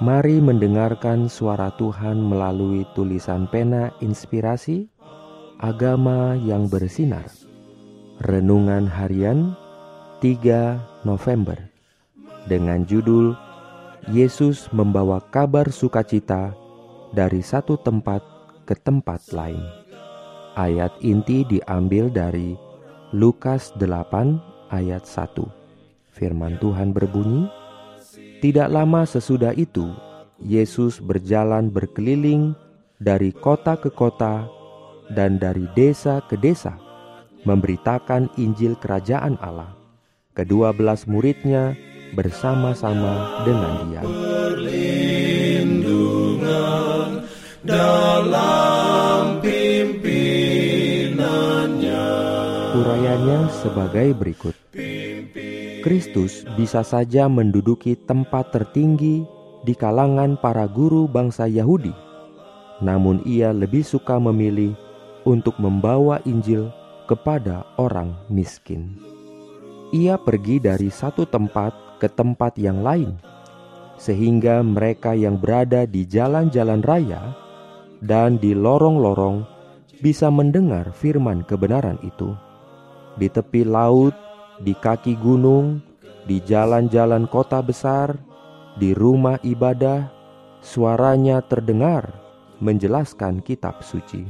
Mari mendengarkan suara Tuhan melalui tulisan pena inspirasi agama yang bersinar. Renungan harian 3 November dengan judul Yesus membawa kabar sukacita dari satu tempat ke tempat lain. Ayat inti diambil dari Lukas 8 ayat 1. Firman Tuhan berbunyi, tidak lama sesudah itu, Yesus berjalan berkeliling dari kota ke kota dan dari desa ke desa, memberitakan Injil Kerajaan Allah. Kedua belas muridnya bersama-sama dengan dia. Perlindungan dalam pimpinannya. Urayanya sebagai berikut. Kristus bisa saja menduduki tempat tertinggi di kalangan para guru bangsa Yahudi, namun ia lebih suka memilih untuk membawa Injil kepada orang miskin. Ia pergi dari satu tempat ke tempat yang lain, sehingga mereka yang berada di jalan-jalan raya dan di lorong-lorong bisa mendengar firman kebenaran itu. Di tepi laut di kaki gunung, di jalan-jalan kota besar, di rumah ibadah, suaranya terdengar menjelaskan kitab suci.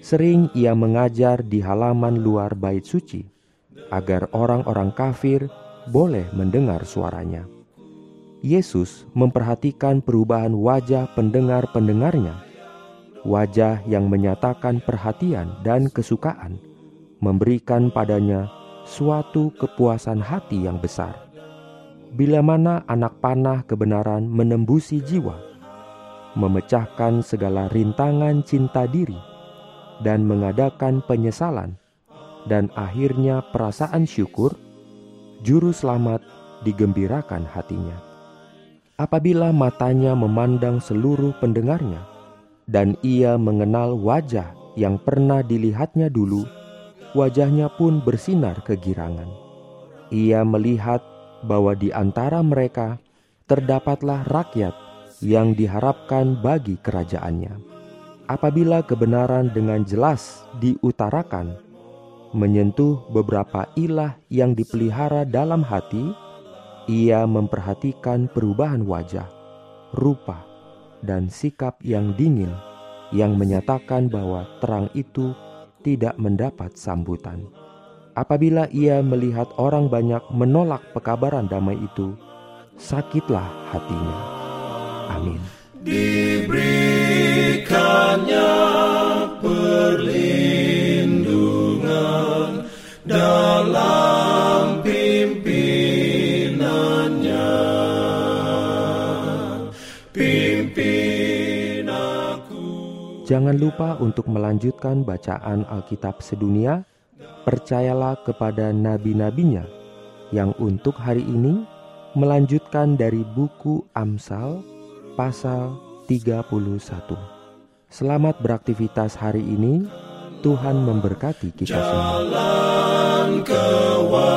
Sering ia mengajar di halaman luar bait suci, agar orang-orang kafir boleh mendengar suaranya. Yesus memperhatikan perubahan wajah pendengar-pendengarnya, wajah yang menyatakan perhatian dan kesukaan, memberikan padanya suatu kepuasan hati yang besar. Bila mana anak panah kebenaran menembusi jiwa, memecahkan segala rintangan cinta diri, dan mengadakan penyesalan, dan akhirnya perasaan syukur, juru selamat digembirakan hatinya. Apabila matanya memandang seluruh pendengarnya, dan ia mengenal wajah yang pernah dilihatnya dulu, wajahnya pun bersinar kegirangan. Ia melihat bahwa di antara mereka terdapatlah rakyat yang diharapkan bagi kerajaannya. Apabila kebenaran dengan jelas diutarakan, menyentuh beberapa ilah yang dipelihara dalam hati, ia memperhatikan perubahan wajah, rupa, dan sikap yang dingin yang menyatakan bahwa terang itu tidak mendapat sambutan. Apabila ia melihat orang banyak menolak pekabaran damai itu, sakitlah hatinya. Amin. Diberikannya perlindungan dalam pimpinannya. Pimpin. Jangan lupa untuk melanjutkan bacaan Alkitab sedunia. Percayalah kepada nabi-nabinya yang untuk hari ini melanjutkan dari buku Amsal pasal 31. Selamat beraktivitas hari ini. Tuhan memberkati kita semua. Jalan kewajiban.